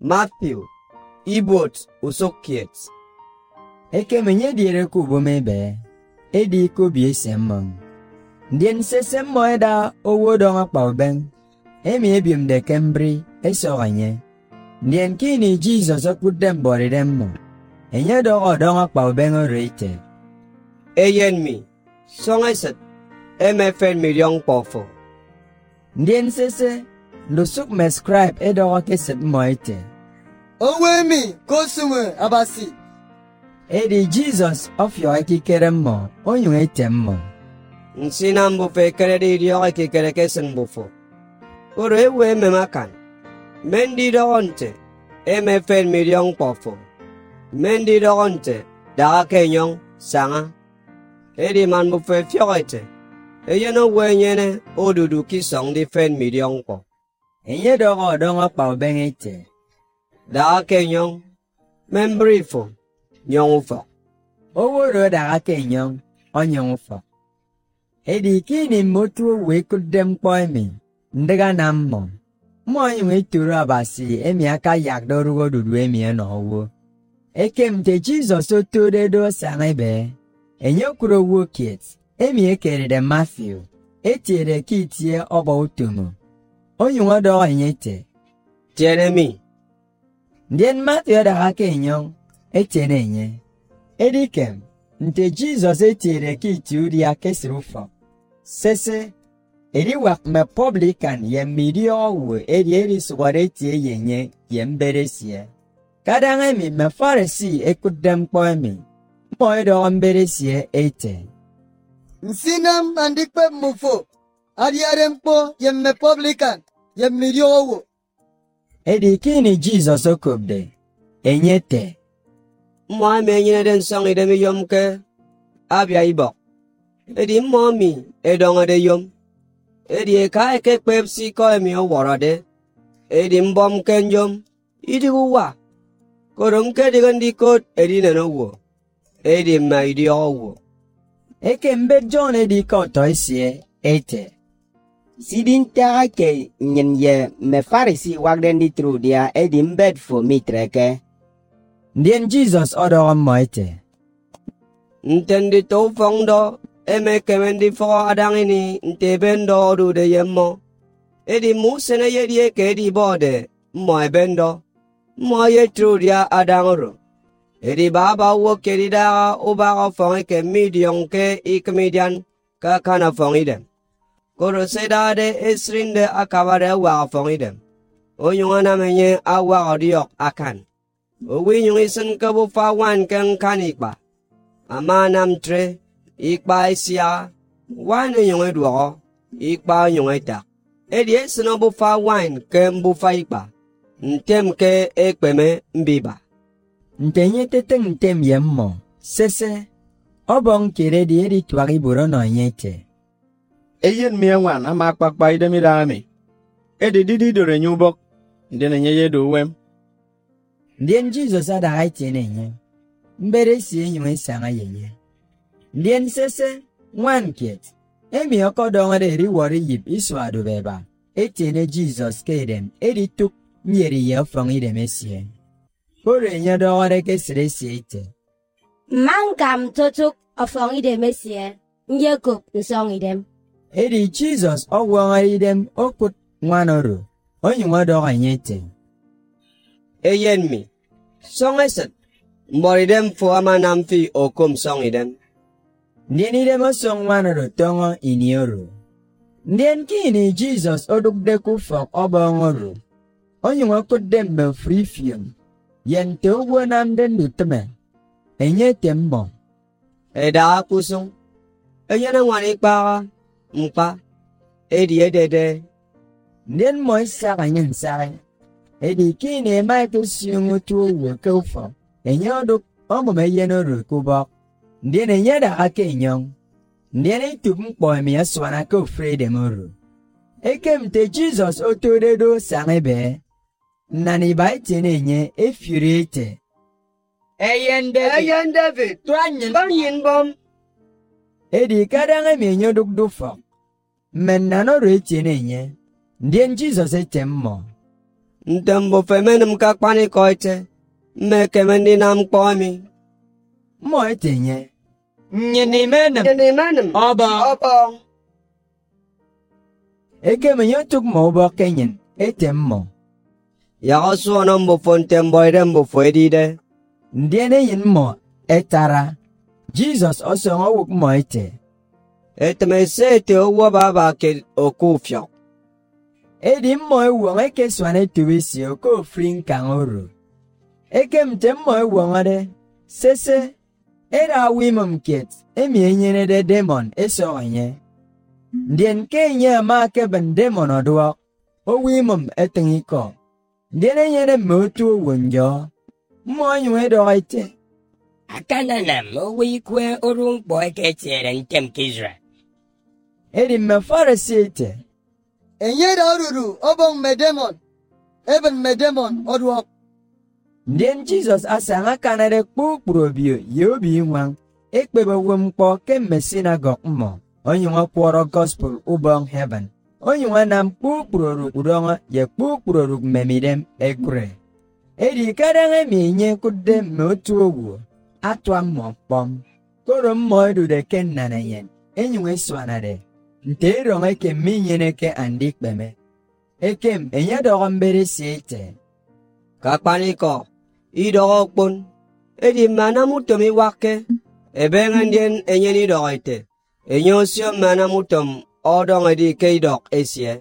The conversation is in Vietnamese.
Matthew, ibot usokiet. Eke menye diere ku bome be. Edi ko bie semmong. Ndien se semmo eda owo donga kpawbeng. Emi ebiem de kembri esoganye. Ndien kini Jesus okudem bori demmo. Enye dogo donga kpawbeng oreite. Eyen mi, songeset, MFN million pofo. Ndien sese lusuk mescribe edogo keset moite. Onwe mi kosume abasi. Edi Jesus ofio ekikere mmo onyung etem mmo. Nsinam bufe kere di diyo ki kere kesen bufo. Uro ewe memakan. Mendi dogonte, MFN million pofo. Mendi dogonte, daga kenyong, sanga. Edi man bufe fiogoite. Eyeno wenyene odudu ki song di fen million po. enye dɔgɔ dɔŋɔ kpao bɛŋɛ e tɛ daga kɛ nyɔŋ mɛmbiri fo nyɔŋu fɔ o wuro daga kɛ nyɔŋ o nyɔŋu fɔ edi kini motu owe kudem kpɔe mi ndiga na mmɔ mmɔ nyuŋ etoro abasi emi aka yak dɔrugo dudu emi ɛnɔ e wo. Ekem te jizɔs oto ɖe ɖo saŋe bɛ e enye kuro wo kiet emi ekere ɖe matthew etie ɖe kiitie ɔbɔ onyuŋo do onyite jeremi ndien matthew daga kenyon etiene enye edikem nte jizọs etiere ka iti uri ya kesịrị ụfọ sese eriwak me publican ye miri ọwụ eri eri sụgbara etie ya enye ye mberesie kadaŋa e mi me farisi ekudem kpɔe mi. Mɔe dɔ mberesie ete nsinem andikpe mufo adiare mkpo ye me publican Yemmiri owo. Edi kini Jesus okobde. Enye te. mwa me nyine den song ide mi yom ke abia ibok. Edi mwa mi edong de yom. Edi e ka eke kpep si ko emi o woro de. Edi mbom ken yom. Idi uwa. Korom ke digan di kot edi neno wo. Edi ma idi o wo. Eke mbe John edi ka oto esie ete. sidin taga ke nyin ye me farisi wagdendi tru dia edin bed fo mitreke. Ndien Jesus odorom moite. Ntendi to fongdo eme kemendi fo adangini ntebendo odude yemmo. Edi musene yedie ke edi bode mo ebendo. Mo ye tru dia adangoro. Edi baba wo kedi daga ubaga fongi ke midion e ke ikmidian kakana fong idem. Idem. Koro sedade esrinde akabare waga fong idem. Onyunga menye awaga diok akan. Uwi yung isan kabu fawan kang kanikba. Ama nam tre, ikba isya, wan yung edwo, ikba yung etak. Edi esan bu fawan kem bu fa ikba. Ntem ke ekpeme mbiba. Ntenye teteng ntem yemmo. Sese. Obong kere di edi twagi buro no nyete eyen mi engwan ama akpakpa ide mi dami. Edi didi dore nyubok. Ndene nye ye do wem. Ndien Jesus adaga itiene nye. Mbere si enyo esanga yenye. Ndien sese. Nwan kiet. Emi oko dongere eri wori yip isu adu beba. Etiene Jesus kedem. Edi tuk nyeri ye ofong idem esie. Kore nye dongere kesire si ite. Mangam totuk ofong idem esie. Nyekup nsong idem. Edi Jesus ọgwọnga idem okut nwanoro. Onye nwa doga nyete. Eyen mi. Song eset. Mbori dem fo ama nam fi okum song idem. Ndien idem osong nwanoro tongo inioro. Ndien kini Jesus odukdeku fok obongoro. Onye nwa kudem be free film. Yen te ugwo nam den duteme. Enye tembo. Eda kusung. Eyen ngwan ikpa mkpa edi edede nden mo nsara nye nsara edi ki na ema eto siungu tu uwe ke ufo enye odo ombo me ye no rukubo nden enye da ake nyong nden itu mkpo emi aswana ke ufre de moru ekem te jizọs otodedo sara ebe nnani ba ite na-enye efiri ite eyen david. Eyen david. Tụọ anyin bọm Edi kadang emi enye duk dufo. Men nanoro etene enye. Ndien Jesus etem mo. ntem bo femenim ka kpani koite. Me kemendi nam kpomi mmɔ ete nye. Nyini menem. Yeni menim ɔbɔ obo. Eke me nyotuk ma ubɔ kenyin ete mmɔ yago suonom bo fo ntem boydem bo fo edide. Ndiene yin mmɔ etara Jizọs ọsọ ọwụ mma ite. Etemese ete ụgwọ baba ke okufio. Edi mma ewu eke swane tuwisi okofri nka oru. Eke mte mma ewu ngade sese era awimum ket emi enyere de demon eso onye. Ndien nke nye ama keben demon ọdụọ owimum etingiko. Ndien enyere mma otu owu njọ. Mmụọ onye wee ite. Akananam wee ikwe oru mkpọ eke etinyere nke nke Izrel. Eri mme Farisi ite. Enyere oruru obong medemon eben medemon ọdụọ. Ndị Jizọs asị aṅakanarị kpụkpụrụ obi ya obi nwa ekpebewo mkpọ kemgbe sinagọg mmụọ onye nwa kwọrọ gospel ụbọn heaven onye nwa na mkpụkpụrụ ụdọnwa ya kpụkpụrụ mmemidem ekure. Eri karịa ha ma enye kude ma otu ogwuo. Atwa mmɔ kpɔm koro mmɔ edude ke nnanayen enyuŋ esuanade nte erɔŋ eke mi nyene ke andi kpeme ekem, enye dɔgɔ mbere si ete. Ka kpani ko idogo kpon edi mana mutom iwake. Ebengandien enyen idogo ite enyo sio mana mutom odong edi ke idok esie.